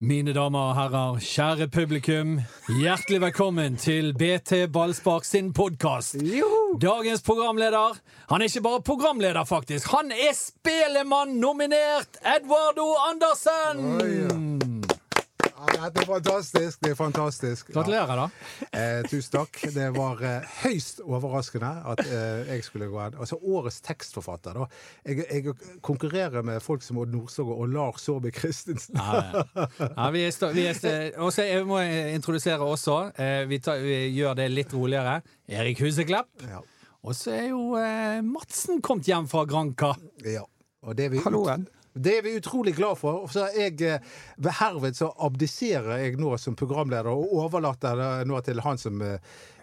Mine damer og herrer, kjære publikum, hjertelig velkommen til BT Ballspark sin podkast. Dagens programleder Han er ikke bare programleder, faktisk. Han er Spelemann-nominert Eduardo Andersen! Ja, det er fantastisk. Det er fantastisk. Gratulerer, da. Eh, tusen takk. Det var eh, høyst overraskende at eh, jeg skulle gå an. Altså årets tekstforfatter, da. Jeg, jeg konkurrerer med folk som Odd Nordstoga og Lars Saabye Christensen. Ja, ja. vi er, vi er også, Jeg må introdusere også. Eh, vi, tar, vi gjør det litt roligere. Erik Huseklepp. Ja. Og så er jo eh, Madsen kommet hjem fra Granca. ja. Og det vi... vi Halloen. Det er vi utrolig glad for. Og så er jeg, eh, ved herved så abdiserer jeg nå som programleder og overlater det nå til han som eh,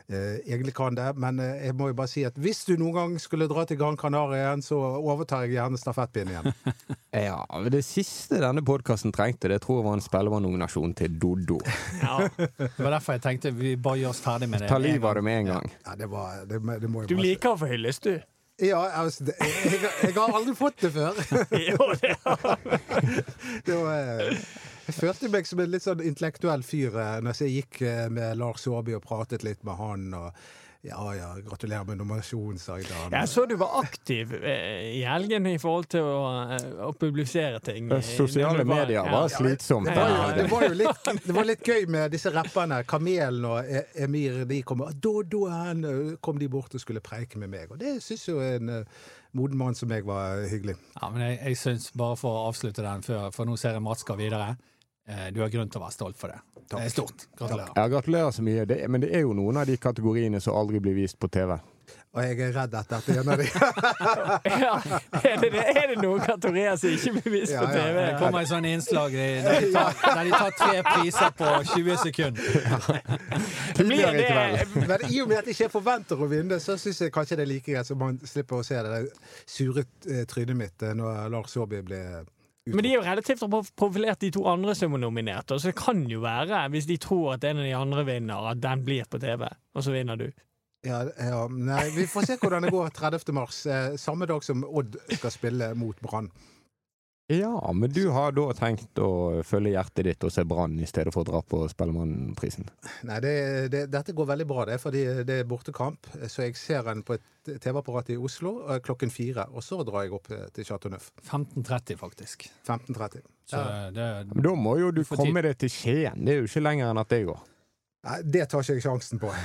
eh, egentlig kan det. Men eh, jeg må jo bare si at hvis du noen gang skulle dra til Gran Canaria igjen, så overtar jeg gjerne stafettpinnen igjen. Ja, men Det siste denne podkasten trengte, det tror jeg var en spellemannnominasjon til Doddo. Ja. Det var derfor jeg tenkte vi bare gjør oss ferdig med det. Ta livet av det med en gang. Ja, det, var, det, det må jeg Du liker å få hyllest, du. Ja, altså, det, jeg, jeg har aldri fått det før. Jo, det Det var, eh, jeg følte meg som en litt sånn intellektuell fyr eh, når jeg gikk eh, med Lars Saabye og pratet litt med han. og ja, ja, gratulerer med nominasjonen, sa jeg da. Jeg så du var aktiv eh, i helgen i forhold til å, eh, å publisere ting. Eh, Sosiale var, medier var- ja. slitsomt. Ja, Ja, det, var jo litt, det var litt gøy med disse rapperne. Kamelen og E- Emir de kom og Dodoen kom de bort og skulle preike med meg. Og det syns jo en moden mann som meg var hyggelig. Ja, men jeg, jeg syns, bare for å avslutte den før, for nå ser jeg Mats skal videre, du har grunn til å være stolt for det. Det er stort. Gratulerer. Ja, gratulerer så mye. Det, men det er jo noen av de kategoriene som aldri blir vist på TV. Og jeg er redd at dette er en av de. Ja, er, det, er det noen kategorier som ikke blir vist Ja, på ja, TV? Det kommer et sånt innslag der de, tar, der de tar tre priser på 20 sekunder. Tidligere i kveld. det, Men i og med at jeg ikke forventer å vinne, så syns jeg kanskje det er like greit så man slipper å se det der sure eh, trynet mitt eh, når Lars Saabye ble men de er jo relativt prof- profilert, de to andre som er nominert. Så det kan jo være, hvis de tror at en av de andre vinner, at den blir på TV, og så vinner du. ja, ja, nei, Vi får se hvordan det går 30. mars, eh, samme dag som Odd skal spille mot Brann. Ja, men du har da tenkt å følge hjertet ditt og se Brann i stedet for å dra på Spellemannprisen? Nei, det, det, dette går veldig bra, det, fordi det er bortekamp. Så jeg ser den på et TV-apparat i Oslo eh, klokken fire. Og så drar jeg opp eh, til Chateau Neuf. 15.30, faktisk. 15.30. Så Ja. det, Men da må jo du komme deg til Skien. Det er jo ikke lenger enn at det går. Nei, det tar ikke jeg sjansen på.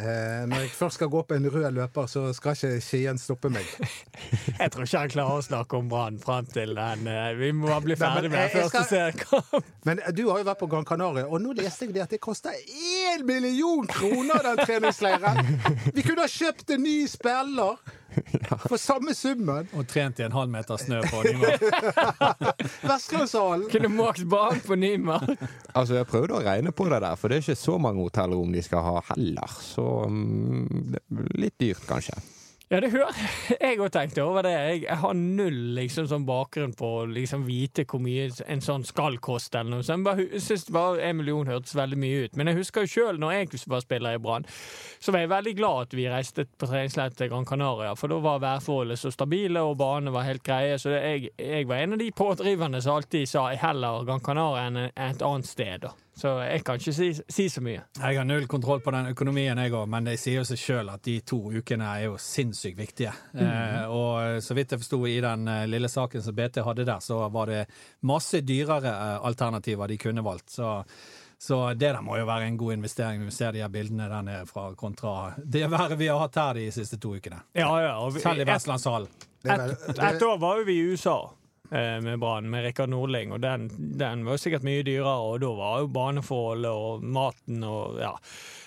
Eh, når jeg først skal gå på en rød løper, så skal ikke Skien stoppe meg. Jeg tror ikke han klarer å snakke om Brann fram til den. eh, Vi må bli ferdig med jeg første seriekamp. Men eh, du har jo vært på Gran Canaria, og nå leste jeg det at det koster én million kroner, den treningsleiren! Vi kunne ha kjøpt en ny spiller for samme summen! og trent i en halv meter snø på nivå. Vestlandshallen! Kunne måkt barn på Nymark. Altså, jeg prøvde å regne på det der, for det er ikke så mange hotellrom de skal ha heller. Så um, litt dyrt, kanskje. Ja, det hører jeg òg tenkte over det. Jeg, har null liksom sånn bakgrunn på å liksom vite hvor mye en sånn skal koste. eller noe. sånt. jeg syns bare en million hørtes veldig mye ut. Men jeg husker jo sjøl, når jeg var spiller i Brann, så var jeg veldig glad at vi reiste på treningsleir til Gran Canaria. For da var værforholdene så stabile, og banene var helt greie. Så jeg, jeg var en av de pådriverne som alltid sa heller Gran Canaria enn et annet sted. da. Så jeg kan ikke si, si så mye. Jeg har null kontroll på den økonomien, jeg òg, men det sier jo seg sjøl at de to ukene er jo sinnssykt viktige. Eh, og så vidt jeg forsto i den eh, lille saken som BT hadde der, så var det masse dyrere eh, alternativer de kunne valgt. Så, så det der må jo være en god investering, vi ser de her bildene der nede fra kontra det været vi har hatt her de siste to ukene. Ja, ja. Og vi, Selv i et, Vestlandshallen. Det er et, et år var jo vi i USA eh, med Brann, med Rikard Nordling, og den, den var jo sikkert mye dyrere, og da var jo baneforholdet og maten og ja,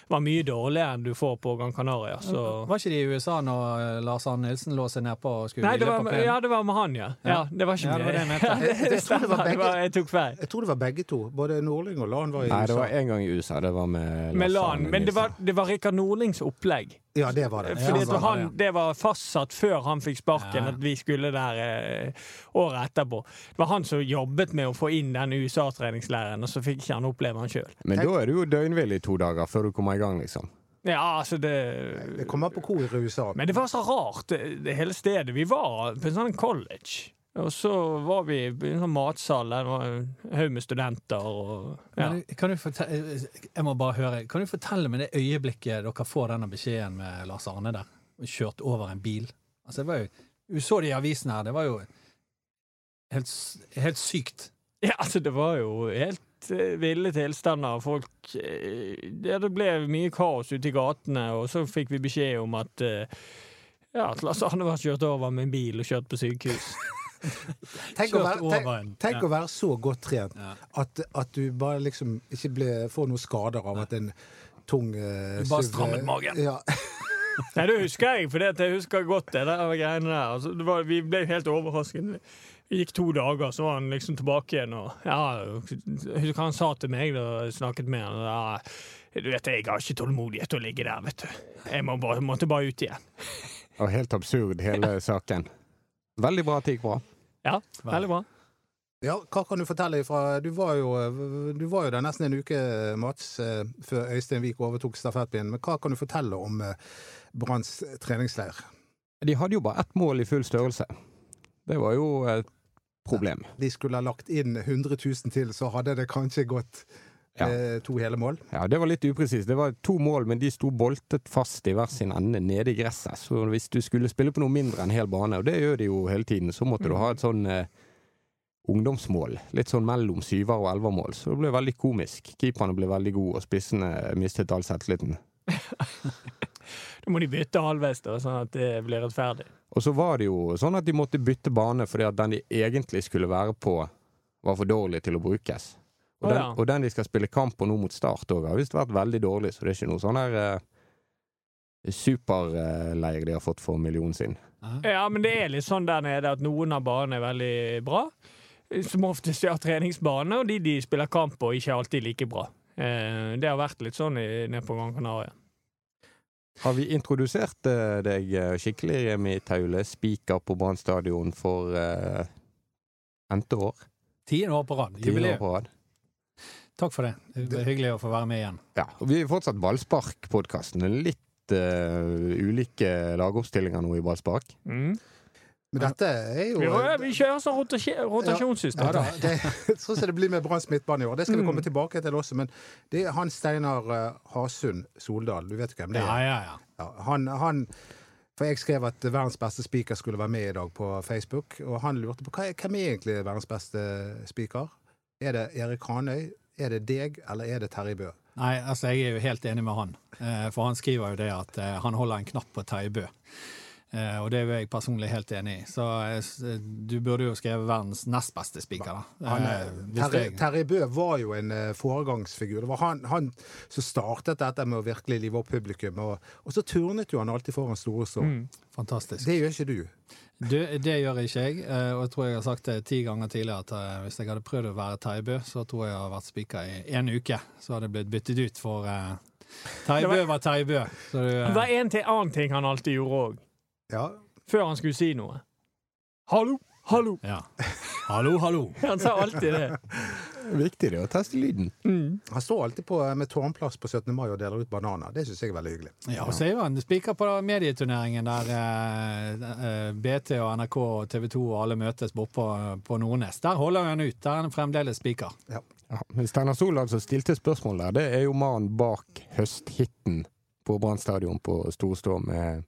var mye dårligere enn du får på Gran Canaria. Så Var ikke de i USA når eh, Lars Arne Nilsen lå seg nedpå og skulle Nei, det var, ja, det var med han, ja. ja. Det var ikke Ja, det var det jeg Jeg tok feil. Jeg tror det var begge to. Både Nordling og Lan var i USA. Nei, det var en gang i USA. Det var med Med Lars Arne Nilsen. Men det var, det var Rikard Nordlings opplegg. Ja, det var det. Fordi Ja, at han, det, var fastsatt før han fikk sparken, Ja. at vi skulle der eh, året etterpå. Det var han som jobbet med å få inn den USA-treningsleiren, og så fikk ikke han oppleve han sjøl. Men da er du jo døgnvill i to dager før du kommer i gang, liksom. Ja, altså det Det kommer på hvor i USA. Men det var så rart, det, det hele stedet. Vi var på en sånn college. Og så var vi i en sånn matsal der var en haug med studenter og ja. Men kan du fortelle, jeg må bare høre, kan du fortelle meg det øyeblikket dere får denne beskjeden med Lars Arne der? Kjørt over en bil? Altså, det var jo, Du så det i avisen her, det var jo helt, helt sykt. Ja, altså, det var jo helt eh, ville tilstander. Folk eh, ja, Det ble mye kaos ute i gatene, og så fikk vi beskjed om at eh, ja, at Lars Arne var kjørt over med en bil og kjørt på sykehus. Tenk, å være, tenk, tenk Ja. å være så godt trent Ja. at, at du bare liksom ikke ble, får noen skader av at en tung uh, Du bare strammet magen. Ja. Nei, det husker jeg, for jeg husker godt det der greiene der. Altså, det var, vi ble helt overrasket. Det gikk to dager, så var han liksom tilbake igjen. Og, ja, husker hva han sa til meg da jeg snakket med han. Ja, du vet, jeg har ikke tålmodighet til å ligge der, vet du. Jeg må bare, måtte bare ut igjen. Og helt absurd, hele saken. Veldig bra at det gikk bra. Ja, veldig bra. ja, hva kan du fortelle ifra Du var jo, du var jo der nesten en uke, Mats, eh, før Øystein Wiik overtok stafettpinnen. Men hva kan du fortelle om eh, Branns treningsleir? De hadde jo bare ett mål i full størrelse. Det var jo et problem. De skulle ha lagt inn 100 000 til, så hadde det kanskje gått Ja. eh, to hele mål. Ja, Det var litt upresist. Det var to mål, men de sto boltet fast i hver sin ende nede i gresset. Så hvis du skulle spille på noe mindre enn hel bane, og det gjør de jo hele tiden, så måtte du ha et sånn eh, ungdomsmål. Litt sånn mellom syver- og elvermål. Så det ble veldig komisk. Keeperne ble veldig gode, og spissene mistet all selvtilliten. Da må de bytte halvveis, da, sånn at det blir rettferdig. Og så var det jo sånn at de måtte bytte bane fordi at den de egentlig skulle være på, var for dårlig til å brukes. Og, Å, den, og den de skal spille kamp på nå mot Start òg, har visst vært veldig dårlig, så det er ikke noe sånn her eh, superleir de har fått for millionen sin. Ja, men det er litt sånn der nede at noen av banene er veldig bra. Som oftest er treningsbane, og de de spiller kamp på, ikke alltid like bra. Eh, det har vært litt sånn i- nede på Gran Canaria. Har vi introdusert eh, deg eh, skikkelig, Remi Taule, spiker på Brann stadion for uh, n-te år? Tiende år på rad. Tiende år Jubileum. Takk for det. Det er hyggelig å få være med igjen. Ja, og vi er fortsatt Ballspark-podkasten. Litt uh, ulike lagoppstillinger nå i Ballspark. Mm. Men dette er jo Vi, vi kjører sånn rotasjonssystem. Ja ja, det, sånn som det blir med Branns midtbane i år. Det skal vi Mm. komme tilbake til også. Men det er han Steinar eh, Hasund Soldal. Du vet hvem det er? ja, ja. Ja, han, han For jeg skrev at verdens beste spiker skulle være med i dag på Facebook, og han lurte på hva hvem er egentlig verdens beste spiker? Er det Erik Hanøy? Er det deg, eller er det Terje Bø? Nei, altså jeg er jo helt enig med han. Eh, For han skriver jo det at eh, han holder en knapp på Terje Bø. Eh, Og det er jo jeg personlig helt enig i. Så du burde jo skrevet verdens nest beste spiker, da. Terje, Bø var jo en foregangsfigur. Det var han, han som startet dette med å virkelig live opp publikum. Og, og så turnet jo han alltid foran store så. Mm. Fantastisk. Det gjør ikke du. Du, det gjør ikke jeg, eh, og jeg tror jeg har sagt det ti ganger tidligere at eh, hvis jeg hadde prøvd å være Terje så tror jeg jeg hadde vært spika i en uke. Så hadde jeg blitt byttet ut for uh, Terje var- Så du, eh, Det var en til annen ting han alltid gjorde òg, Ja, før han skulle si noe. Hallo, hallo! ja. Hallo, hallo. Han sa alltid det. Viktig det å teste lyden. Mm. Han står alltid på, med tårnplass på 17. mai og deler ut bananer. Det syns jeg er veldig hyggelig. Ja, og så er han spiker på medieturneringen der eh, eh, BT og NRK og TV 2 og alle møtes borte på, på Nordnes. Der holder han ut. Der er han fremdeles spiker. Ja, men Steinar Soldal som stilte spørsmål der, det er jo mannen bak høsthiten på Brann stadion på Storstå med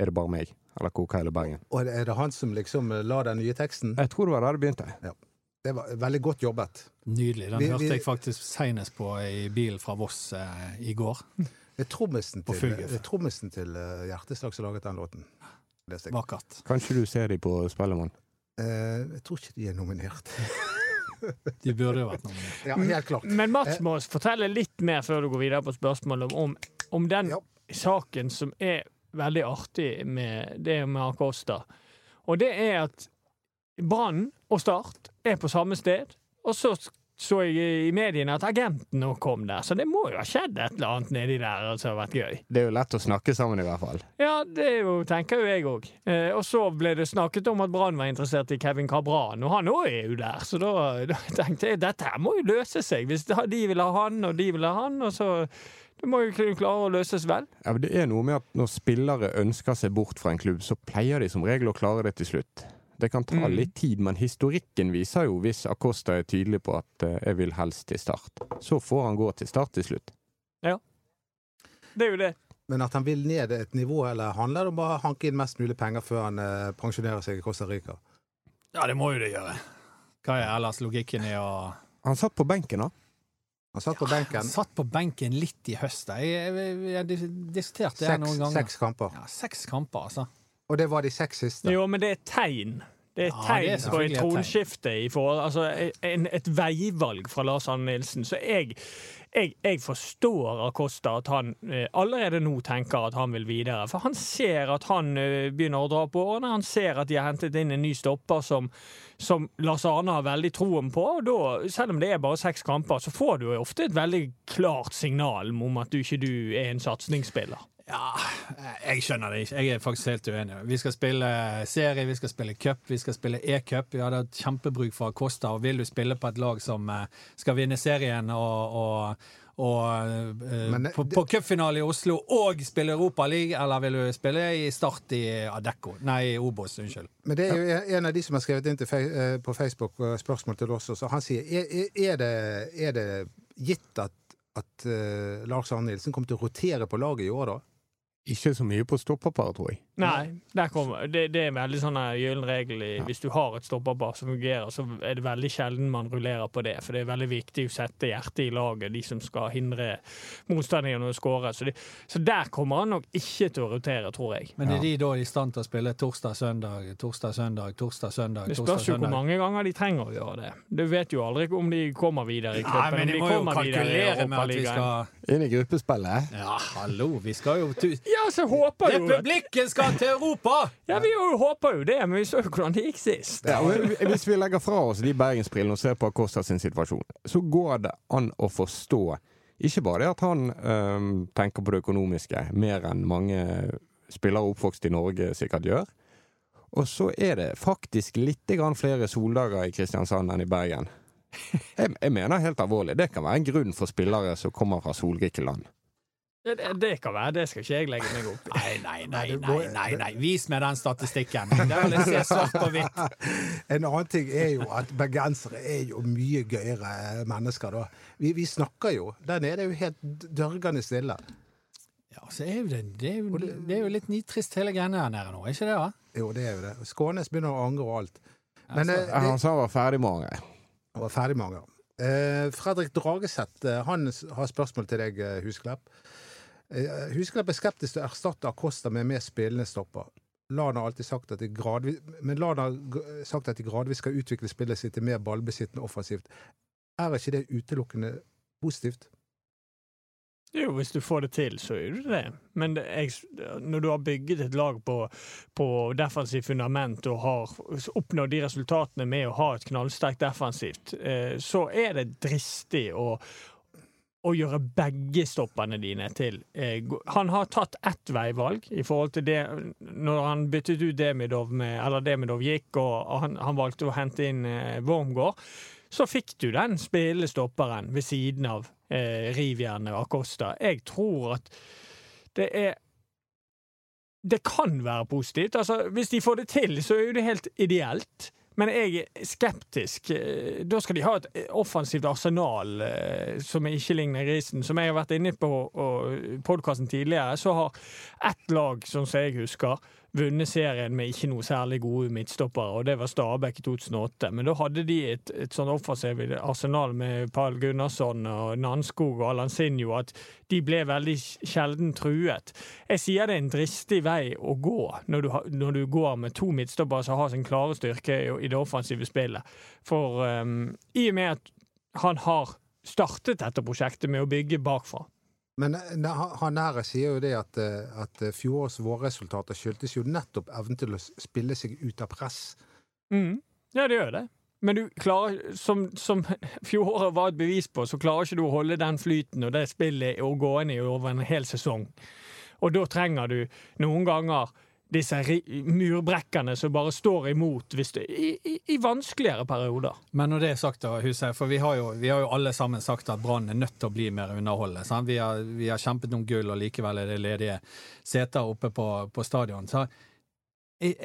Er det bare meg? Eller koker hele Bergen. Og er det han som liksom eh, la den nye teksten? Jeg tror det var der det begynte. Det var veldig godt jobbet. Nydelig. Den Vi- hørte vi- jeg faktisk senest på i bilen fra Voss eh, i går. Det er trommisen På til, trommisen til uh, Hjerteslag som laget den låten. Vakkert. Kanskje du ser de på Spellemann? Eh, jeg tror ikke de er nominert. De burde jo vært nominert. Ja, helt klart. Men Mats må fortelle litt mer før du går videre på spørsmålet om, om den Ja. saken som er veldig artig med det med Acosta. Og det er at Brann og Start er på samme sted, og så så jeg i mediene at agenten nå kom der, så det må jo ha skjedd et eller annet nedi der som har vært gøy. Det er jo lett å snakke sammen, i hvert fall. Ja, det jo, tenker jo jeg òg. Eh, og så ble det snakket om at Brann var interessert i Kevin Cabran, og han òg er jo der. Så da, da tenkte jeg dette her må jo løse seg. Hvis de vil ha han, og de vil ha han, og så Det må jo kunne klare å løses vel. Ja, men det er noe med at når spillere ønsker seg bort fra en klubb, så pleier de som regel å klare det til slutt. Det kan ta Mm. litt tid, men historikken viser jo, hvis Acosta er tydelig på at uh, jeg vil helst til start, så får han gå til start til slutt. Ja. Det er jo det. Men at han vil ned et nivå, eller handler det om bare å hanke inn mest mulig penger før han uh, pensjonerer seg i Costa Rica? Ja, det må jo det gjøre. Hva er ellers logikken i å Han satt på benken, da. Han satt på benken. Han satt på benken litt i høst. Jeg, jeg, jeg jeg diskuterte det Seks, noen ganger. seks kamper. Ja, seks kamper, altså. Og det var de seks siste. Jo, men det er tegn. Det er et Ja, det er tegn på et tegn. tronskifte altså en, et veivalg fra Lars Arne Nilsen. Så jeg, jeg, jeg forstår Akosta at han eh, allerede nå tenker at han vil videre. For han ser at han eh, begynner å dra på årene. Han ser at de har hentet inn en ny stopper som, som Lars Arne har veldig troen på. Og da, selv om det er bare seks kamper, så får du jo ofte et veldig klart signal om at du ikke du er en satsingsspiller. Ja, jeg skjønner det ikke. Jeg er faktisk helt uenig. Vi skal spille serie, vi skal spille cup, vi skal spille e-cup. Vi hadde et kjempebruk for Acosta, Og vil du spille på et lag som eh, skal vinne serien og, og, og eh, det- på, på cupfinale i Oslo og spille Europaliga, eller vil du spille i Start i Adecco? Nei, Obos, unnskyld. Men det er jo en- av de som har skrevet inn fe- eh, på Facebook spørsmål til oss også. Han sier er, er- det, er det gitt at, at Lars Arne Nilsen kommer til å rotere på laget i år, da? Ikke så mye på stopperparet, tror jeg. Nei, der kommer, det, det er en veldig sånn gyllen regel. i- Hvis du har et stoppappar som fungerer, så er det veldig sjelden man rullerer på det. For det er veldig viktig å sette hjertet i laget, de som skal hindre motstanderne å skåre. Så, de, så der kommer han nok ikke til å rotere, tror jeg. Men er de da i stand til å spille torsdag, søndag, torsdag, søndag, torsdag, søndag? Det spørs jo hvor mange ganger de trenger å gjøre det. Du vet jo aldri om de kommer videre i Nei, cupen. men de de må jo kommer videre i kalkulere med at vi skal Inn i gruppespillet. Ja, hallo, vi skal jo Ja, så håper jo Republikken skal til Europa! Ja, vi jo håper jo det, men vi så jo hvordan det gikk sist. Ja, hvis vi legger fra oss de bergensbrillene og ser på Acosta sin situasjon, så går det an å forstå ikke bare det at han øhm, tenker på det økonomiske, mer enn mange spillere oppvokst i Norge sikkert gjør. Og så er det faktisk litt flere soldager i Kristiansand enn i Bergen. Jeg, jeg mener helt alvorlig, det kan være en grunn for spillere som kommer fra solrike land. Det, det, det kan være, det skal ikke jeg legge meg opp i. Nei, nei, nei, nei, nei, nei. Vis meg den statistikken. Det vil jeg se svart på hvitt. En annen ting er jo at bergensere er jo mye gøyere mennesker, da. Vi, vi snakker jo. Der nede er jo helt dørgende stille. Ja, så er jo det, det, er jo, det er jo litt nitrist hele greiene her nede nå, er ikke det? va? Jo, det er jo det. Skånes begynner å angre og alt. Men Altså, det, Han sa han var ferdig med Angre. Han var ferdig med ganger. Eh, Fredrik Drageseth eh, han har spørsmål til deg, eh, Husklepp. Eh, Husklepp er skeptisk til å erstatte Acosta med mer spillende stopper. Lana har alltid sagt at de gradvis, men Lana har sagt at de gradvis skal utvikle spillet sitt til mer ballbesittende offensivt. Er ikke det utelukkende positivt? Jo, hvis du får det til, så gjør du det. Men det, jeg, når du har bygget et lag på, på defensivt fundament og har oppnådd de resultatene med å ha et knallsterkt defensivt, eh, så er det dristig å å gjøre begge stoppene dine til eh, Han har tatt ett veivalg i forhold til det Når han byttet ut Demidov med Eller Demidov gikk, og han, han valgte å hente inn eh, Wormgård, så fikk du den spillende stopperen ved siden av eh, Rivjernet og Acosta. Jeg tror at det er Det kan være positivt. Altså, hvis de får det til, så er jo det helt ideelt. Men jeg er skeptisk. Eh, Da skal de ha et offensivt arsenal eh, som ikke ligner Risen. Som jeg har vært inne på podkasten tidligere, så har ett lag, sånn som jeg husker, vunnet serien med ikke noe særlig gode midtstoppere, og det var Stabæk i 2008. Men da hadde de et, et sånn offensivt arsenal med Pal Gunnarsson og Nanskog og Alansinho at de ble veldig sjelden truet. Jeg sier det er en dristig vei å gå når du, når du går med to midtstoppere som har sin klare styrke i det offensive spillet. For um, i og med at han har startet dette prosjektet med å bygge bakfra. Men eh, han- nære sier jo det at, eh, at eh, fjorårets vårresultater skyldtes jo nettopp evnen til å spille seg ut av press. Mm. Ja, det gjør det. Men du klarer, som, som fjoråret var et bevis på, så klarer ikke du å holde den flyten og det spillet og gående over en hel sesong. Og da trenger du noen ganger disse murbrekkene som bare står imot det, i, i, i vanskeligere perioder. Men når det er sagt, da, Huset, for vi har, jo, vi har jo alle sammen sagt at Brann er nødt til å bli mer underholdende. sant? Vi har, vi har kjempet om gull, og likevel er det ledige seter oppe på, på stadion. Så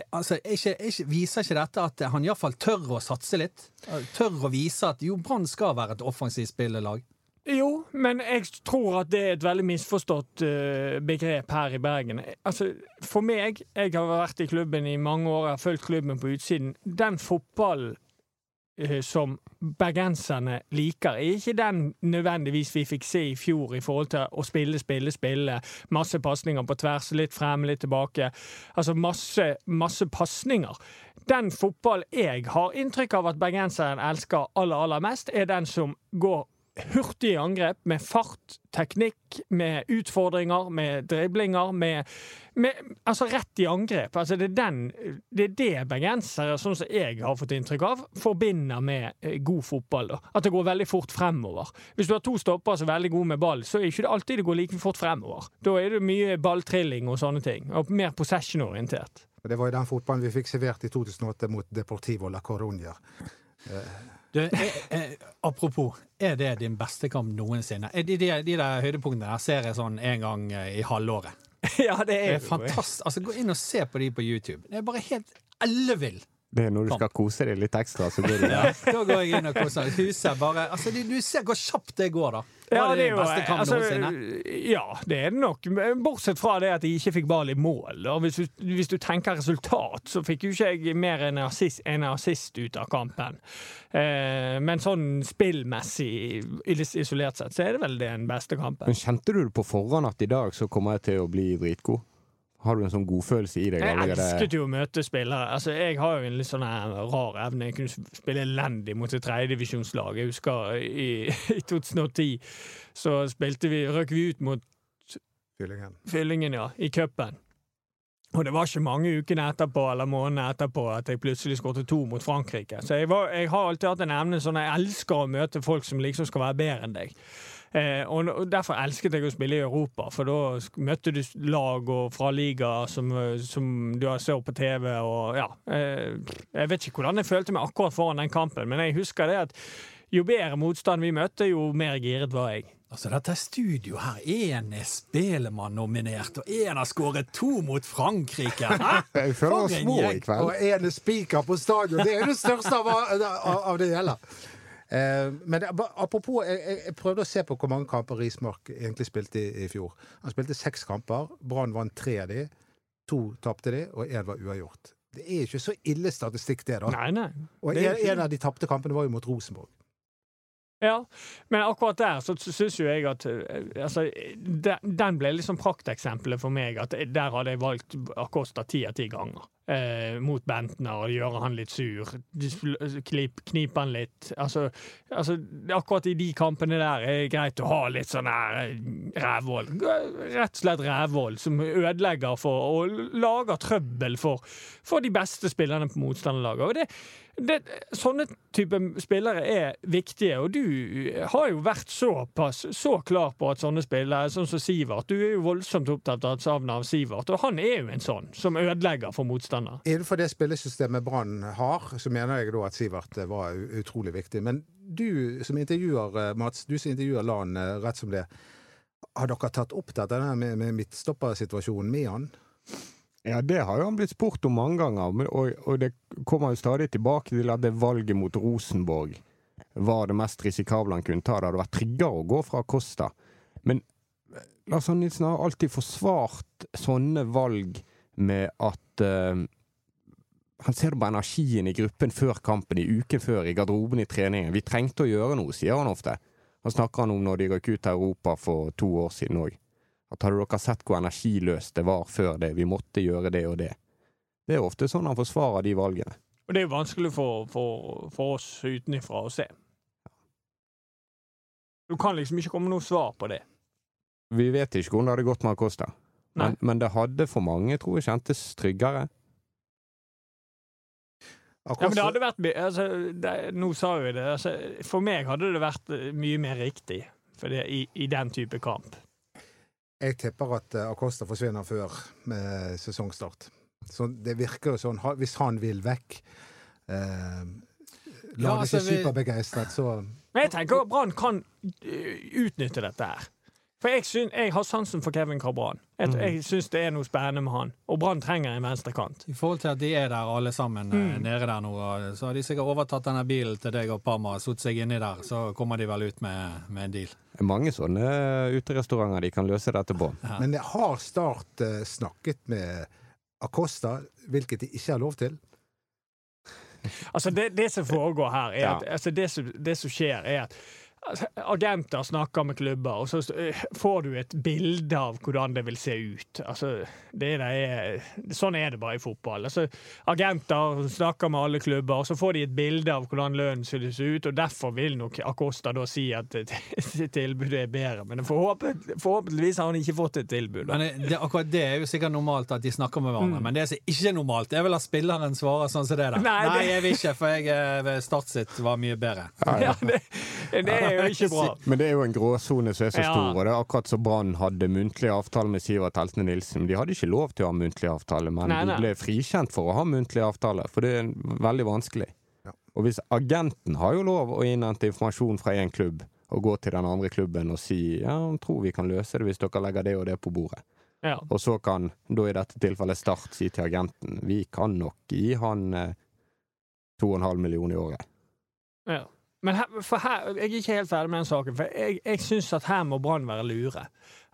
altså, ikke, ikke, viser ikke dette at han iallfall tør å satse litt? Tør å vise at jo, Brann skal være et offensivt spillelag? Jo, men jeg tror at det er et veldig misforstått uh, begrep her i Bergen. Altså, For meg, jeg har vært i klubben i mange år, jeg har fulgt klubben på utsiden. Den fotballen uh, som bergenserne liker, er ikke den nødvendigvis vi fikk se i fjor i forhold til å spille, spille, spille. Masse pasninger på tvers, litt frem, litt tilbake. Altså masse, masse pasninger. Den fotball jeg har inntrykk av at bergenseren elsker aller, aller mest, er den som går hurtige angrep med fart, teknikk, med utfordringer, med driblinger, med, med Altså rett i angrep. Altså det, er den, det er det bergensere, sånn som jeg har fått inntrykk av, forbinder med eh, god fotball. Da. At det går veldig fort fremover. Hvis du har to stoppere som er veldig gode med ball, så er det ikke alltid det går like fort fremover. Da er det mye balltrilling og sånne ting. Og mer possession-orientert. Det var jo den fotballen vi fikk servert i 2008 mot Deportivo la Coruña. Du, er, er, apropos, er det din beste kamp noensinne? De, de, de der høydepunktene der ser jeg sånn en gang eh, i halvåret. ja, det er, det er fantastisk. Altså, Gå inn og se på de på YouTube. Det er bare helt ellevill. Det er når du skal kose deg litt ekstra, så går du ja, Da går jeg inn og koser meg. Huset bare Altså, du, du ser hvor kjapt det går, da. Ja, det det jo, altså, ja, det er det nok. Bortsett fra det at de ikke fikk ball i mål. Da. Hvis, du, hvis du tenker resultat, så fikk jo ikke jeg mer enn assist, en assist ut av kampen. Eh, men sånn spillmessig, isolert sett, så er det vel den beste kampen. Men kjente du det på forhånd at i dag så kommer jeg til å bli dritgod? Har du en sånn godfølelse i deg? Jeg allerede? elsket jo å møte spillere. Altså, jeg har jo en litt sånn rar evne. Jeg kunne spille elendig mot et tredjedivisjonslag. Jeg husker i, i 2010 så spilte vi, røk vi ut mot Fyllingen. Fyllingen, ja, i cupen. Og det var ikke mange ukene etterpå eller månedene etterpå at jeg plutselig skåret to mot Frankrike. Så jeg, var, jeg har alltid hatt en evne sånn jeg elsker å møte folk som liksom skal være bedre enn deg. Eh, og, Derfor elsket jeg å spille i Europa, for da møtte du lag og fra ligaer som, eh, som du har så på TV. og ja, eh, Jeg vet ikke hvordan jeg følte meg akkurat foran den kampen, men jeg husker det at jo bedre motstand vi møtte, jo mer giret var jeg. Altså, dette studioet her, én er Spelemann-nominert, og én har skåret to mot Frankrike! Hæ? Jeg føler oss små i kveld. Og en spiker på stadion! Det er det største av, av, av det hele. Eh, men det, apropos, jeg, jeg, prøvde å se på hvor mange kamper Rismark egentlig spilte i, i fjor. Han spilte seks kamper. Brann vant tre av de. To tapte de, og én var uavgjort. Det er ikke så ille statistikk, det, da. Nei, nei. Og en, ikke en av de tapte kampene var jo mot Rosenborg. Ja, men akkurat der så syns jo jeg at eh, altså, den, den ble liksom prakteksempelet for meg. At der hadde jeg valgt Acosta ti av ti ganger. Eh, mot Bentner og gjøre han litt sur. Knip, knipe han litt. Altså, altså, akkurat i de kampene der er det greit å ha litt sånn her eh. Rett og slett rævvoll som ødelegger for og lager trøbbel for, for de beste spillerne på motstanderlaget. Og det det, sånne type spillere er viktige, og du har jo vært såpass så klar på at sånne spillere, sånn som Sivert Du er jo voldsomt opptatt av savnet av Sivert, og han er jo en sånn som ødelegger for motstander. Innenfor det spillesystemet Brann har, så mener jeg da at Sivert eh, var utrolig viktig. Men du som intervjuer, eh, Mats, du som intervjuer LAN eh, rett som det, har dere tatt opp dette med, med midtstoppersituasjonen med han? Ja, det har jo han blitt spurt om mange ganger, men, og, og det kommer jo stadig tilbake til at det valget mot Rosenborg var det mest risikable han kunne ta. Det hadde vært tryggere å gå fra Costa. Men Lars Arne Nilsen har alltid forsvart sånne valg med at eh, han ser det på energien i gruppen før kampen, i uken før, i garderoben i treningen. Vi trengte å gjøre noe, sier han ofte. Han snakker han om når de røk ut til Europa for to år siden òg. At hadde dere sett hvor energiløst det var før det, vi måtte gjøre det og det. Det er ofte sånn han forsvarer de valgene. Og det er jo vanskelig for, for, for oss utenfra å se. Du kan liksom ikke komme noe svar på det. Vi vet ikke hvordan det hadde gått med Acosta. Men, men det hadde for mange, tror jeg, kjentes tryggere. Ja, men det hadde vært altså, det, Nå sa jo jeg det. Altså, for meg hadde det vært eh, mye mer riktig for det, i, i den type kamp. Jeg tipper at eh, Acosta forsvinner før med sesongstart. Så det virker jo sånn, hvis han vil vekk eh, Ja, altså, ikke vi- superbegeistret, så Men jeg tenker at Brann kan eh, utnytte dette her. For jeg, synes, jeg har sansen for Kevin Cabran. Jeg, Mm. jeg syns det er noe spennende med han. Og Brann trenger en venstrekant. I forhold til at de er der alle sammen eh, Mm. nede der nå, så har de sikkert overtatt denne bilen til deg og Parma, og satt seg inni der, så kommer de vel ut med, med en deal. Det er mange sånne uterestauranter de kan løse dette på. Ja. Men har Start eh, snakket med Acosta, hvilket de ikke har lov til? Altså, det, det som foregår her, er Ja. altså, det, som, det som skjer, er at agenter snakker med klubber, og så eh, får du et bilde av hvordan det vil se ut. Altså, det er, sånn er det bare i fotball. Altså, agenter snakker med alle klubber, og så får de et bilde av hvordan lønnen skulle se ut, og derfor vil nok Acosta da si at tilbudet er bedre. Men forhåpent, forhåpentligvis har han ikke fått et tilbud. Det, det, akkurat det er jo sikkert normalt at de snakker med hverandre, Mm. men det som ikke er normalt, det er vel at spilleren svarer sånn som det der. Nei, Nei, det- jeg vil ikke, for jeg eh, Start sitt var mye bedre. Ja, det, det er jo ikke bra. Men det er jo en gråsone som er så Ja. stor, og det er akkurat som Brann hadde muntlig avtale med Sivert Heltene Nilsen. De hadde ikke lov til å ha muntlig avtale, men Nei, nei. de ble frikjent for å ha muntlig avtale, for det er veldig vanskelig. Ja. Og hvis agenten har jo lov å innhente informasjon fra én klubb, og gå til den andre klubben og si ja, han tror vi kan løse det hvis dere legger det og det på bordet. Ja. Og så kan da i dette tilfellet Start si til agenten vi kan nok gi han eh, 2,5 millioner i året. Ja. Men her, her, jeg er ikke helt ferdig med den saken, for jeg, jeg syns at her må Brann være lure.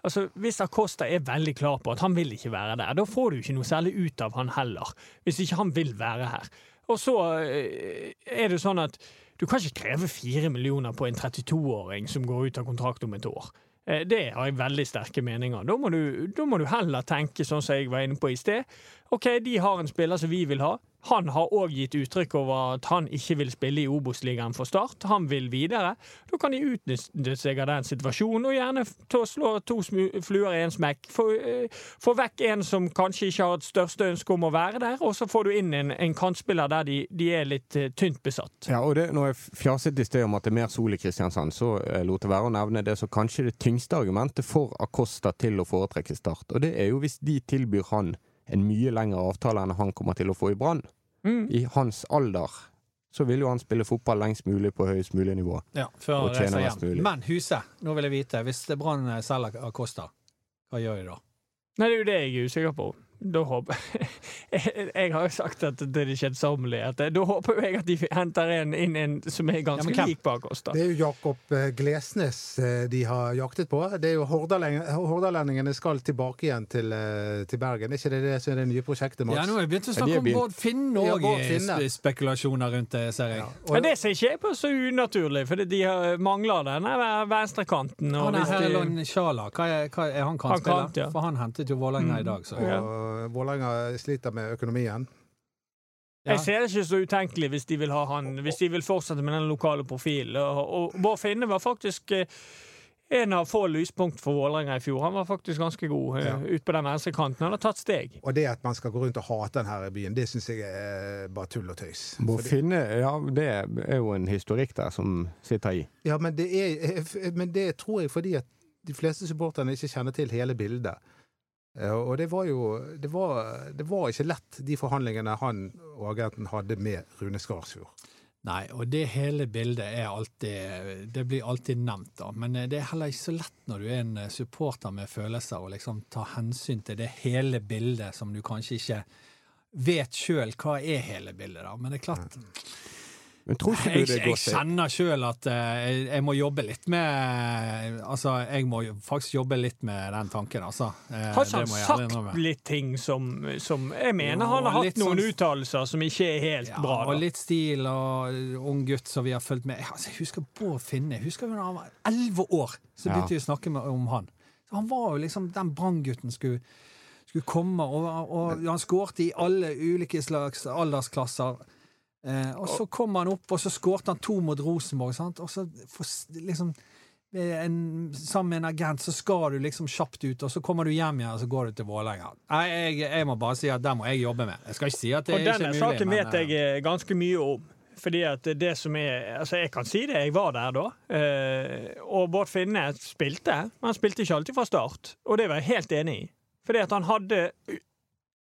Altså, Hvis Acosta er veldig klar på at han vil ikke være der, da får du ikke noe særlig ut av han heller. Hvis ikke han vil være her. Og så eh, er det sånn at du kan ikke kreve fire millioner på en 32-åring som går ut av kontrakt om et år. Eh, Det har jeg veldig sterke meninger. Da må, du, da må du heller tenke sånn som jeg var inne på i sted. OK, de har en spiller som vi vil ha. Han har òg gitt uttrykk over at han ikke vil spille i Obos-ligaen for Start. Han vil videre. Da kan de utnytte seg av den situasjonen, og gjerne slå to fluer i en smekk. Få, eh, få vekk en som kanskje ikke har et største ønske om å være der, og så får du inn en, en kantspiller der de, de er litt eh, tynt besatt. Ja, og det, når jeg fjaset i sted om at det er mer sol i Kristiansand, så eh, lot jeg være å nevne det som kanskje det tyngste argumentet for Acosta til å foretrekke Start. Og det er jo hvis de tilbyr han en mye lengre avtale enn han kommer til å få i Brann. Mm. I hans alder så vil jo han spille fotball lengst mulig på høyest mulig nivå. Ja, før Og tjene mest mulig. Men Huse, nå vil jeg vite, hvis Brann selger Acosta, hva gjør de da? Nei, det er jo det jeg er usikker på. Da håper jeg, jeg har jo sagt at det er det kjedsommelige. Da håper jeg at de henter en, inn en som er ganske Ja, lik bak oss, da. Det er jo Jakob eh, Glesnes eh, de har jaktet på. Det er jo Hordalendingene skal tilbake igjen til, eh, til Bergen. Er ikke det det som er det nye prosjektet, Mats? Ja, nå har vi begynt å snakke er om. Bård Finne òg i spekulasjoner rundt det, ser jeg. Ja, og- Men det ser ikke jeg på så unaturlig, for de mangler den venstrekanten. Han er Herlon Sjala, hva er, hva er han kantspiller? kant, ja. For han hentet jo Vålerenga i dag, så Ja. Vålerenga sliter med økonomien. Ja. Jeg ser det ikke så utenkelig hvis de vil ha han, hvis de vil fortsette med den lokale profilen. Og, og Bård Finne var faktisk eh, en av få lyspunkt for Vålerenga i fjor. Han var faktisk ganske god eh, Ja. ut på den venstrekanten. Han har tatt steg. Og det at man skal gå rundt og hate den her i byen, det syns jeg er bare tull og tøys. Bård finne, ja, det er jo en historikk der som sitter i. Ja, men det, er, men det tror jeg fordi at de fleste supporterne ikke kjenner til hele bildet. Eh, Og det var jo det var, det var ikke lett, de forhandlingene han og agenten hadde med Rune Skarsfjord. Nei, og det hele bildet er alltid Det blir alltid nevnt, da. Men eh, det er heller ikke så lett når du er en eh, supporter med følelser, å liksom ta hensyn til det hele bildet som du kanskje ikke vet sjøl hva er hele bildet, da. Men det er klart Men tror ikke Jeg, du det går Jeg kjenner sjøl at uh, jeg, jeg må jobbe litt med Altså, jeg må faktisk jobbe litt med den tanken, altså. Uh, Har ikke han sagt litt ting som, som Jeg mener Jo, han har hatt noen sånn- uttalelser som ikke er helt Ja, bra. og litt stil og ung gutt som vi har fulgt med. Altså, jeg husker Bård Finne. Jeg husker da han var elleve år, så begynte vi å snakke med, om han. Så han var jo liksom den branngutten skulle, skulle komme, og, og han skårte i alle ulike slags aldersklasser. Eh, og så kom han opp, og så skårte han to mot Rosenborg. Sant? Og så for, liksom en, Sammen med en agent så skal du liksom kjapt ut, og så kommer du hjem igjen og så går du til Vålerenga. Jeg, jeg må bare si at det må jeg jobbe med. Jeg skal ikke si at det Og er ikke denne mulig. saken men, vet jeg eh, eh, ganske mye om. Fordi at det som er Altså, jeg kan si det, jeg var der da. Eh, og Bård Finne spilte, men han spilte ikke alltid fra start. Og det var jeg helt enig i. Fordi at han hadde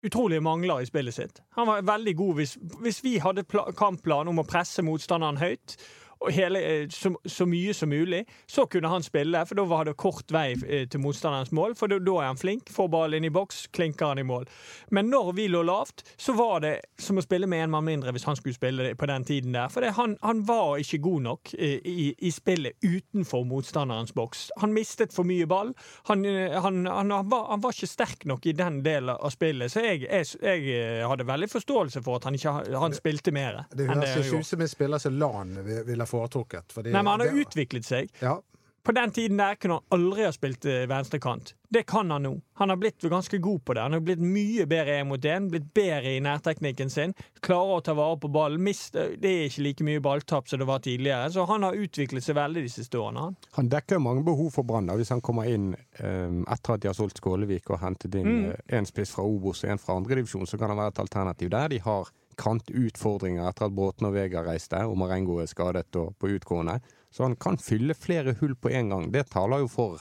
utrolige mangler i spillet sitt. Han var veldig god hvis, hvis vi hadde kampplanen kampplan om å presse motstanderen høyt, og hele, eh, så, så mye som mulig, så kunne han spille, for da var det kort vei eh, til motstanderens mål. For da, er han flink, får ballen inn i boks, klinker han i mål. Men når vi lå lavt, så var det som å spille med en mann mindre hvis han skulle spille på den tiden der. For det, han, han var ikke god nok eh, i, i spillet utenfor motstanderens boks. Han mistet for mye ball. Han, han, var, han var ikke sterk nok i den delen av spillet, så jeg, jeg, jeg hadde veldig forståelse for at han ikke han spilte mer Det høres ikke ut som en spiller som Lan vi- ville foretrukket. fordi Nei, men han har det- utviklet seg. Ja, På den tiden der kunne han aldri ha spilt eh, venstrekant. Det kan han nå. Han har blitt ganske god på det. Han har blitt mye bedre én mot én, blitt bedre i nærteknikken sin. Klarer å ta vare på ballen. Mist, det er ikke like mye balltap som det var tidligere. Så han har utviklet seg veldig de siste årene. Han. Han dekker mange behov for Brann hvis han kommer inn um, etter at de har solgt Skålevik og hentet inn Mm. én spiss fra Obos og en fra andredivisjon, så kan han være et alternativ der. De har kantutfordringer etter at Bråten og Vega reiste, og Marengo er skadet og på utgående. Så han kan fylle flere hull på en gang. Det taler jo for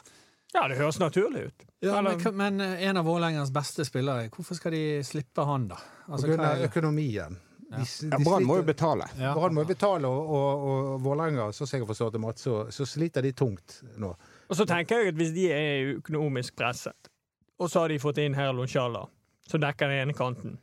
Ja, det høres naturlig ut. Ja, men, men eh, en av Vålerengas beste spillere, hvorfor skal de slippe han, da? på Altså, grunn av økonomien. Ja. ja, Brann må jo betale. ja. Brann må jo betale, og, og, og Vålerenga, sånn som jeg har forstått det, Mats, så, så sliter de tungt nå. Og så tenker jeg at hvis de er økonomisk presset, og så har de fått inn Herlon Sjala, som dekker den ene kanten,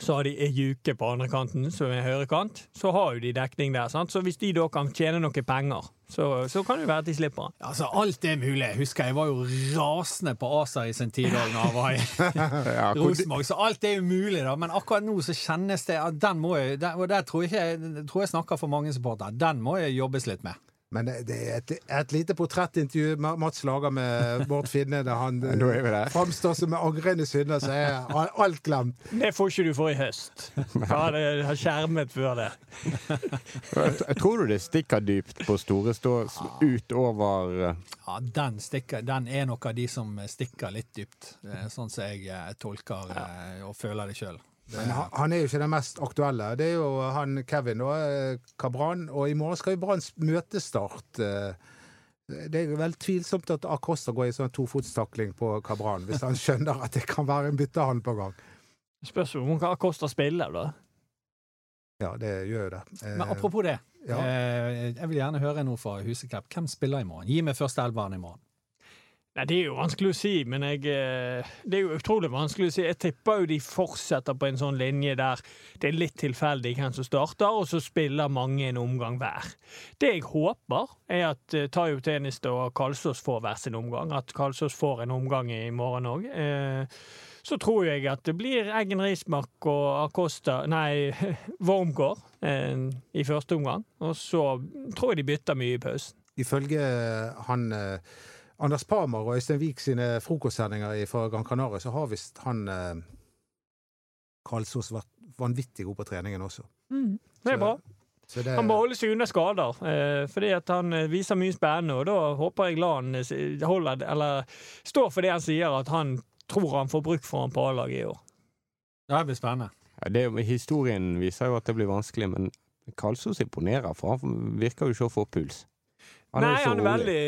så har de Ejuke på andre kanten, som er høyre kant, så har jo de dekning der. sant? Så hvis de da kan tjene noe penger, så, så kan det jo være at de slipper han. Altså, alt er mulig. Jeg husker jeg var jo rasende på Asa i sin tid òg, når han var i Rosenborg. Så alt er jo mulig, da. Men akkurat nå så kjennes det at den må jeg den, Og der tror jeg ikke jeg tror jeg snakker for mange supportere. Den må jeg jobbes litt med. Men det, det er et, et lite portrettintervju Ma- Mats lager med Bård Finne, der han framstår som en angrende synder, så er al- alt glemt. Det får ikke du for i høst. Ja, det har skjermet før det. Tror du det stikker dypt på store stå utover eh, Ja, den, stikker, den er nok av de som stikker litt dypt, eh, sånn som jeg eh, tolker og føler det sjøl. Men han, han er jo ikke den mest aktuelle. Det er jo han Kevin og Cabran, Kabran, og i morgen skal jo Branns møtestart. eh, Det er vel tvilsomt at Acosta går i sånn tofotstakling på Kabran, hvis han skjønner at det kan være en byttehandel på gang. Spørs om hva spiller, da. Ja, det gjør jo det. Eh, Men apropos det, ja. eh, jeg vil gjerne høre noe fra Huseklepp. Hvem spiller i morgen? Gi meg første elveren i morgen. Nei, Det er jo vanskelig å si, men jeg, eh, det er jo utrolig vanskelig å si. Jeg tipper jo de fortsetter på en sånn linje der det er litt tilfeldig hvem som starter, og så spiller mange en omgang hver. Det jeg håper, er at uh, Tayo Teniste og Kalsås får hver sin omgang. At Kalsås får en omgang i morgen òg. så tror jeg at det blir Eggen Rismark og Acosta Nei, Wormgård eh, i første omgang. Og så tror jeg de bytter mye i pausen. Ifølge han eh, Anders Parmar og Øystein Wiik sine frokostsendinger i- fra Gran Canaria, så har visst han eh, Karlsås vært vanvittig god på treningen også. Det er bra. Så det, Han må holde seg unna skader, eh, fordi at han eh, viser mye spennende. Og da håper jeg Lan eh, holder, eller står for det han sier, at han tror han får bruk for han på A-laget i år. Ja, det blir spennende. ja, det, Historien viser jo at det blir vanskelig, men Karlsås imponerer, for han virker jo ikke å få puls. Nei, så han er veldig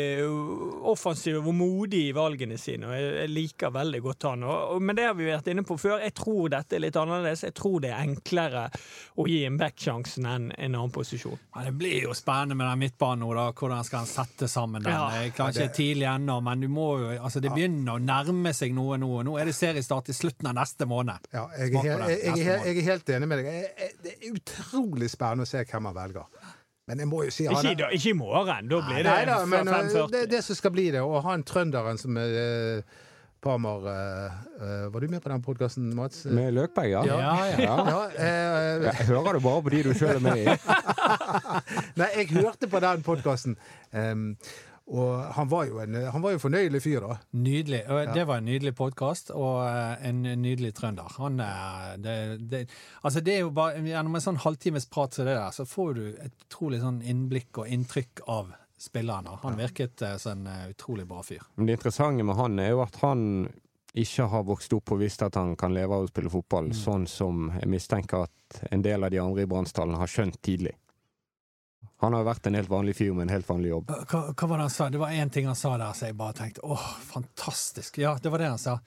offensiv og modig i valgene sine, og jeg, liker veldig godt han. Og, og, men det har vi vært inne på før. Jeg tror dette er litt annerledes. Jeg tror det er enklere å gi en back sjansen enn en annen posisjon. Ja, det blir jo spennende med den midtbanen nå, da. Hvordan skal han sette sammen den? Ja. Jeg klarer ikke tidlig ennå, men du må jo Altså, det begynner å nærme seg noe nå. Nå er det seriestart i slutten av neste måned. ja, jeg, er, helt- jeg, jeg, er jeg er helt enig med deg. Jeg, jeg, det er utrolig spennende å se hvem han velger. Men jeg må jo si han Ikke, i er- ikke i morgen, da blir det Nei da, men uh, 5.40. det er det som skal bli det. Og han trønderen som uh, Parmar uh, uh, Var du med på den podkasten, Mats? Med Løkberg, ja. Ja, ja. Ja. Ja, uh, Jeg hører du bare på de du sjøl er med i. Nei, jeg hørte på den podkasten. Og han var jo en han var jo fornøyelig fyr, da. Nydelig. Og Det var en nydelig podkast, og eh, en nydelig trønder. Han er det, det, Altså, det er jo bare Gjennom en sånn halvtimes prat som det der, så får du et utrolig sånn innblikk og inntrykk av spilleren. Han virket eh, som en eh, utrolig bra fyr. Men det interessante med han er jo at han ikke har vokst opp og visst at han kan leve av å spille fotball, sånn som jeg mistenker at en del av de andre i Bransdalen har skjønt tidlig. Han har vært en helt vanlig fyr med en helt vanlig jobb. Hva, hva var det han sa? Det var én ting han sa der så jeg bare tenkte åh, fantastisk. Ja, det var det han sa.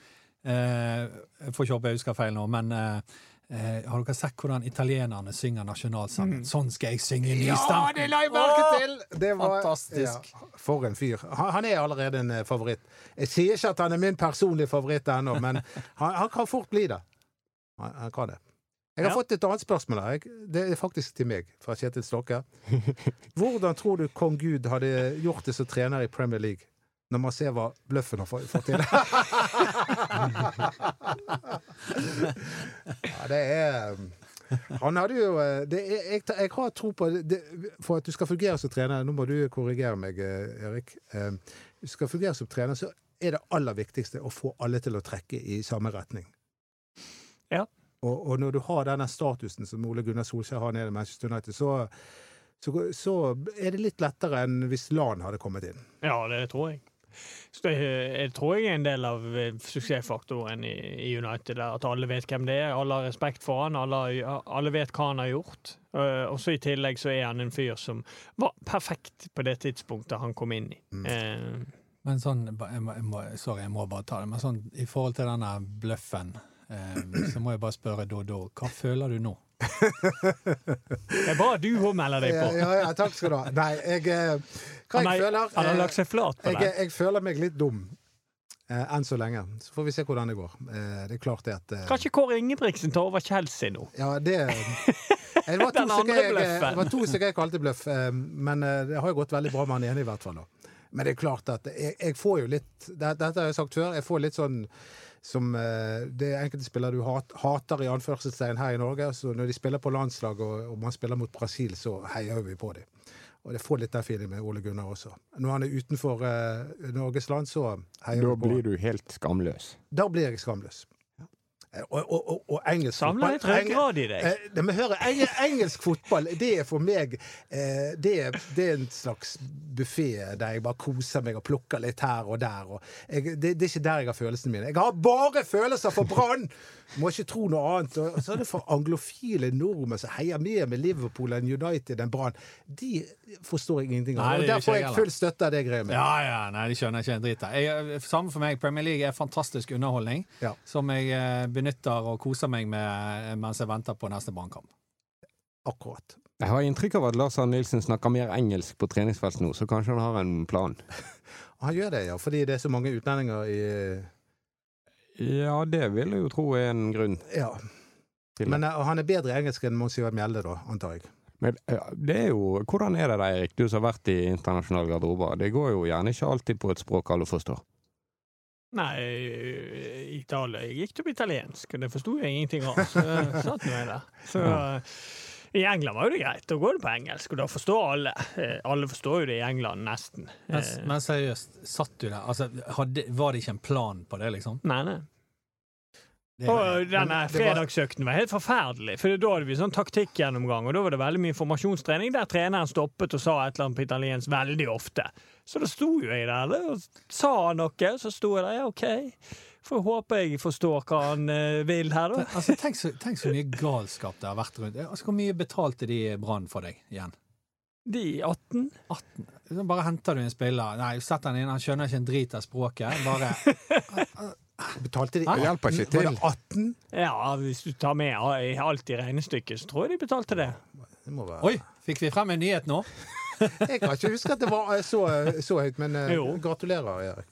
Eh, jeg får ikke håpe jeg husker feil nå, men eh, eh, Har dere sett hvordan italienerne synger nasjonalsangen? Mm. Sånn skal jeg synge Ja, det la jeg merke til! Det var, Fantastisk. Ja, for en fyr. Han, han er allerede en eh, favoritt. Jeg sier ikke at han er min personlige favoritt ennå, men han, han kan fort bli det. Han, han kan det. Jeg har Ja. fått et annet spørsmål her. Det er faktisk til meg, fra Kjetil Stokke. Hvordan tror du kong Gud hadde gjort det som trener i Premier League? Når man ser hva bløffen har fått til. ja, det er Han hadde jo eh, det er, jeg, jeg har tro på det, For at du skal fungere som trener Nå må du korrigere meg, eh, Erik. Eh, Du skal fungere som trener, så er det aller viktigste å få alle til å trekke i samme retning. Ja. Og, og når du har denne statusen som Ole Gunnar Solskjær har nede i Manchester United, så, så, så er det litt lettere enn hvis LAN hadde kommet inn. Ja, det tror jeg. Så det, jeg tror jeg er en del av eh, suksessfaktoren i, i United. At alle vet hvem det er, alle har respekt for han, alle, alle vet hva han har gjort. Uh, Og så i tillegg så er han en fyr som var perfekt på det tidspunktet han kom inn i. Mm. Uh, Men sånn, jeg må, jeg må, sorry, jeg må bare ta det. Men sånn, i forhold til denne bløffen, eh, så må jeg bare spørre Dodo, hva føler du nå? det er bra du òg melder deg på. ja, ja, takk skal du ha. Nei, jeg eh, Hva jeg føler han har eh, lagt seg flat på jeg, det. jeg føler meg litt dum. Eh, enn så lenge. Så får vi se hvordan det går. Eh, det er klart det at eh, Kanskje Kåre Ingebrigtsen tar over Chelsea nå? Ja, det Det var to Den andre stykker jeg, det var to stykker jeg kalte bløff, eh, men eh, det har jo gått veldig bra med han ene, i hvert fall. da. Men det er klart at jeg, jeg får jo litt det, Dette har jeg sagt før. Jeg får litt sånn som eh, Det er enkelte spillere du hat, hater i anførselstegn her i Norge. Så når de spiller på landslag og, og man spiller mot Brasil, så heier vi på dem. Og det får litt den feelingen med Ole Gunnar også. Når han er utenfor eh, Norges land, så heier vi på blir du helt skamløs. Da blir jeg skamløs. Eh, Og, og, og, og engelsk Samle litt fotball- ryggrad i deg. Eh, det hører, høre, eng engelsk fotball, det er for meg eh, det, er, det er en slags buffé der jeg bare koser meg og plukker litt her og der. Jeg, det, det er ikke der jeg har følelsene mine. Jeg har bare følelser for Brann! Må ikke tro noe annet. Og så er det for anglofile nordmenn som heier mer med Liverpool enn United enn Brann. De forstår jeg ingenting av. Og der får jeg full støtte av det greiet med. Ja, ja, nei, de skjønner ikke en dritt av. Samme for meg. Premier League er fantastisk underholdning Ja. som jeg eh, benytter og koser meg med mens jeg venter på neste brannkamp. Akkurat. Jeg har inntrykk av at Lars Arne Nilsen snakker mer engelsk på treningsfelt nå, så kanskje han har en plan. Han gjør det, ja. Fordi det er så mange utlendinger i Ja, det vil jeg jo tro er en grunn Ja. Men eh, han er bedre i engelsk enn Mons Ivar Mjelde, da, antar jeg. Men det er jo Hvordan er det da, Erik, du som har vært i internasjonale garderober? Det går jo gjerne ikke alltid på et språk alle forstår. Nei, Italia jeg gikk til på italiensk, og det forsto jeg ingenting av. Så satt nå jeg der. Så i England var jo det greit. Da går det på engelsk, og da forstår alle. Eh, Alle forstår jo det i England, nesten. Men, Eh, men seriøst, satt du der? Altså, hadde, var det ikke en plan på det, liksom? Nei, nei. Og denne fredagsøkten var helt forferdelig, for da hadde vi sånn taktikkgjennomgang, og da var det veldig mye informasjonstrening der treneren stoppet og sa et eller annet på italiensk veldig ofte. Så da sto jo jeg der og sa noe, noe, så sto jeg der, ja, OK. Får håpe jeg forstår hva han eh, vil her, da. altså, tenk, så, tenk så mye galskap det har vært rundt. Altså, hvor mye betalte de Brann for deg igjen? De 18? 18. Så bare henter du en spiller Nei, sett han inn, han skjønner ikke en drit av språket. Bare Betalte de Hæ? Det hjelper ikke Var det 18? Ja, hvis du tar med alt i regnestykket, så tror jeg de betalte det. Det må være. Oi, fikk vi frem en nyhet nå? Jeg kan ikke huske at det var eh, så, så høyt, men eh, Jo. gratulerer, Erik.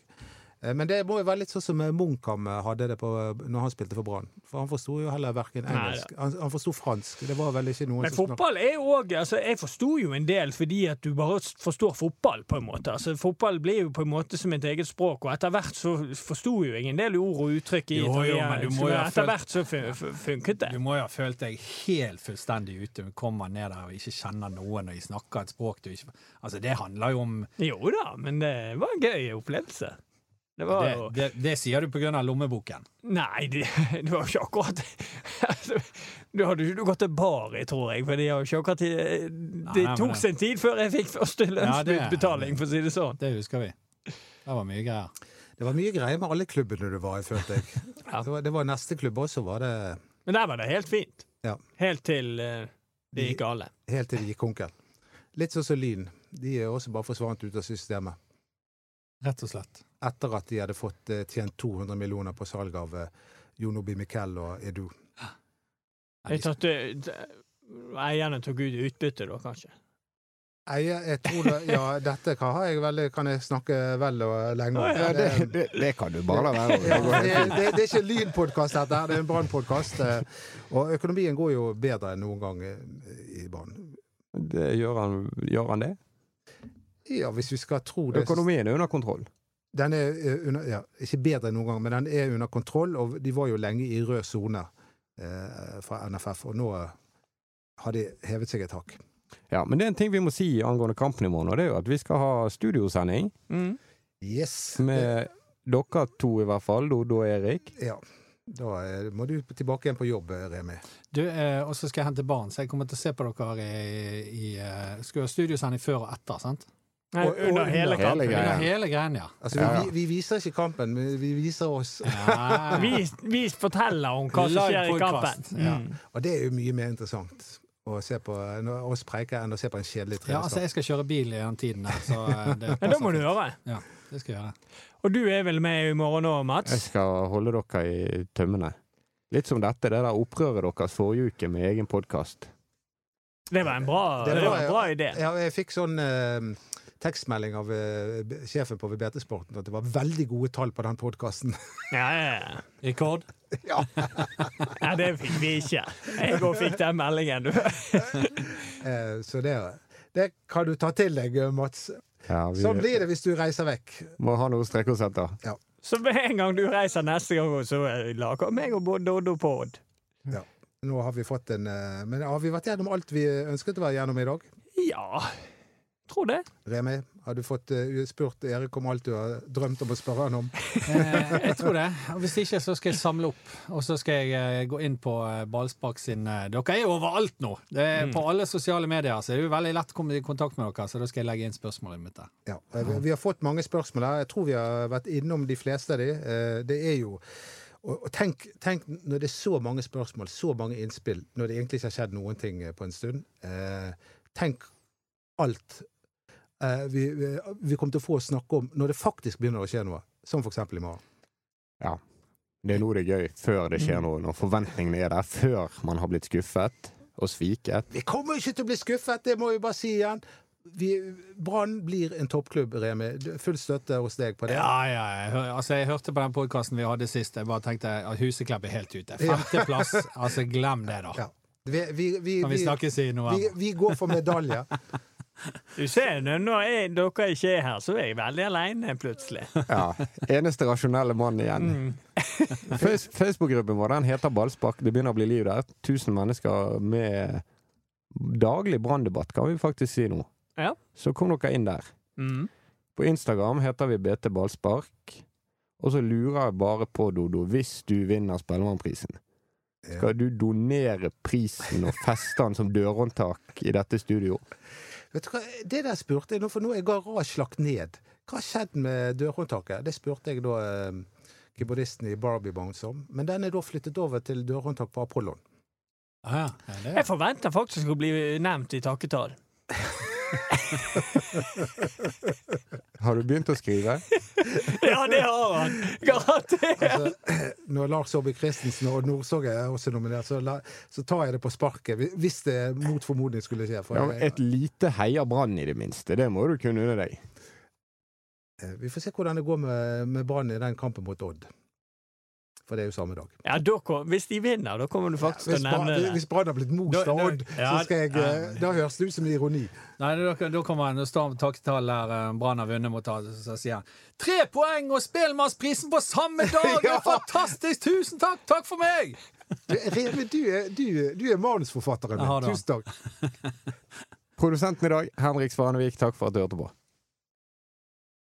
Eh, Men det må jo være litt sånn som eh, Munkham eh, hadde det på, når han spilte for Brann. For han forsto jo heller verken Nei, engelsk Han, han forsto fransk. Det var vel ikke noen Men som fotball er jo òg altså, Jeg forsto jo en del fordi at du bare forstår fotball, på en måte. Altså, fotball blir jo på en måte som et eget språk, og etter hvert så forsto jo jeg en del ord og uttrykk i Jo, jo, men du må jo Etter hvert så fun fun- funket det. Du må jo ha følt deg helt fullstendig ute. Du kommer ned der og ikke kjenner noen, og de snakker et språk du ikke Altså, det handler jo om Jo da, men det var en gøy opplevelse. Det var Det, jo det, det sier du av lommeboken. Nei, det, det var ikke akkurat altså, Du hadde ikke gått til Bari, tror jeg, for de har jo ikke akkurat Det nei, men tok det- seg tid før jeg fikk første Ja, lønnsutbetaling, for å si det sånn. Det husker vi. Det var mye greier. Det var mye greier med alle klubbene du var i, følte jeg. Ja. det, var, det var neste klubb også, var det Men der var det helt fint. Ja. Helt til uh, det gikk gale. helt til det gikk konkel. Litt sånn som Lyn. De er også bare forsvant ut av systemet. Rett og slett. Etter at de hadde fått eh, tjent 200 millioner på salg av eh, Jon Miquel og Edu. Jeg tatt, eh, eierne tok ut utbytte, da, kanskje. Eier, jeg, jeg tror det, ja, dette kan, jeg veldig, kan jeg snakke vel og lenge om. Ja, det, det, det kan du bare la være. Det det, det, det er ikke en lynpodkast, dette. her, Det er en brannpodkast. Og økonomien går jo bedre enn noen gang eh, i Brann. Gjør, han, gjør han det? Ja, hvis vi skal tro det. Økonomien er under kontroll. Den er eh, under, ja, ikke bedre enn noen gang, men den er under kontroll. Og de var jo lenge i rød sone eh, fra NFF, og nå har de hevet seg et hakk. Ja, Men det er en ting vi må si angående kampen i morgen, og det er jo at vi skal ha studiosending Mm. Yes. med dere to i hvert fall, Dodo og Erik. Ja. Da eh, må du tilbake igjen på jobb, eh, Remi. Du, eh, og så skal jeg hente barn, så jeg kommer til å se på dere i, i eh, Skal ha studiosending før og etter, sant? Nei, Og- og under under hele kampen. Hele under hele greien, ja. Altså, ja. vi, vi viser ikke kampen, men vi viser oss. ja. Vi, vi forteller om hva som skjer i kampen. Mm. Og det er jo mye mer interessant å se på oss preike enn å se på en kjedelig ja, altså, jeg skal kjøre bil i den tiden der, så eh, det Ja, da må du høre. Ja, det skal jeg gjøre. Og du er vel med i morgen òg, Jeg skal holde dere i tømmene. Litt som dette, det der opprøret deres forrige uke med egen podkast. Det var en bra, Det det var- var en bra idé. Ja, jeg fikk sånn eh, tekstmelding av uh, sjefen på VBT-sporten at det var veldig gode tall på den podkasten. Ja, ja, ja. Rekord? ja. ja, det fikk vi ikke. Jeg òg fikk den meldingen, du. Eh, så det, det kan du ta til deg, Mats. Ja, vi Sånn blir det hvis du reiser vekk. må ha noe å strekke oss etter. Så med en gang du reiser neste gang, så lager meg og Doddo pod. Nå har vi fått en eh, Men har vi vært gjennom alt vi ønsket å være gjennom i dag? Ja, tror det. Remi, har du fått eh, spurt Erik om alt du har drømt om å spørre han om? Eh, jeg tror det. Og hvis ikke, så skal jeg samle opp. Og så skal jeg eh, gå inn på eh, Ballspark sin Dere er jo overalt nå! Det er Mm. På alle sosiale medier så det er jo veldig lett å komme i kontakt med dere, så da skal jeg legge inn spørsmålet mitt der. Ja, vi- Vi har fått mange spørsmål her. Jeg tror vi har vært innom de fleste av de. Eh, Det er jo og tenk, tenk når det er så mange spørsmål, så mange innspill, når det egentlig ikke har skjedd noen ting på en stund. Eh, Tenk alt vi, vi, vi kommer til å få snakke om når det faktisk begynner å skje noe, som for eksempel i morgen. Ja. Det er nå det er gøy, før det skjer noe. Når forventningene er der, før man har blitt skuffet og sviket. Vi kommer ikke til å bli skuffet, det må vi bare si igjen. Brann blir en toppklubb, Remi. Full støtte hos deg på det. Ja, ja. Jeg, hør- altså, jeg hørte på den podkasten vi hadde sist, jeg bare tenkte at Huseklepp er helt ute. Femteplass, altså glem det, da. Ja. Vi, vi, vi, Kan vi snakkes i vi, november? vi går for medalje. Du ser, når når jeg, dere ikke er her, så er jeg veldig aleine plutselig. Ja, Eneste rasjonelle mann igjen. Mm. Facebook-gruppen vår den heter Ballspark. Det begynner å bli liv der. 1000 mennesker med daglig branndebatt, kan vi faktisk si nå. Ja. Så kom dere inn der. Mm. På Instagram heter vi BT Ballspark. Og så lurer jeg bare på, Dodo, hvis du vinner Spellemannprisen, skal du donere prisen og feste den som dørhåndtak i dette studio? Vet du hva, Det der spurte jeg nå, for nå er garasje lagt ned. Hva har skjedd med dørhåndtaket? Det spurte jeg da eh, keyboardisten i Barbie Bones om. Men den er da flyttet over til dørhåndtak på Apollon. Ah, ja. Ja, det, Jeg forventer faktisk å bli nevnt i takketall. Har du begynt å skrive? Ja, det har han! Garantert! Altså, når Lars Aabye Christensen og Nordsåge er også nominert, så, la, så tar jeg det på sparket. Hvis det mot formodning skulle skje. For Ja, et lite heia Brann, i det minste. Det må du kunne unne deg. eh, vi får se hvordan det går med, med Brann i den kampen mot Odd. For det er jo samme dag. Ja, da kom, Hvis de vinner, da kommer du faktisk til å nevne det. hvis Brann har blitt most av Odd, ja, så skal jeg ja. eh, Da høres det ut som ironi. Nei, da, da kommer en står takketall der eh, Brann har vunnet mot alle, så sier han Tre poeng og Spelmannsprisen på samme dag! Det Ja. er fantastisk! Tusen takk! Takk for meg! Du, Reve, du, er- du, du er manusforfatteren min. Tusen takk. Produsenten i dag, Henrik Svanevik, takk for at du hørte på.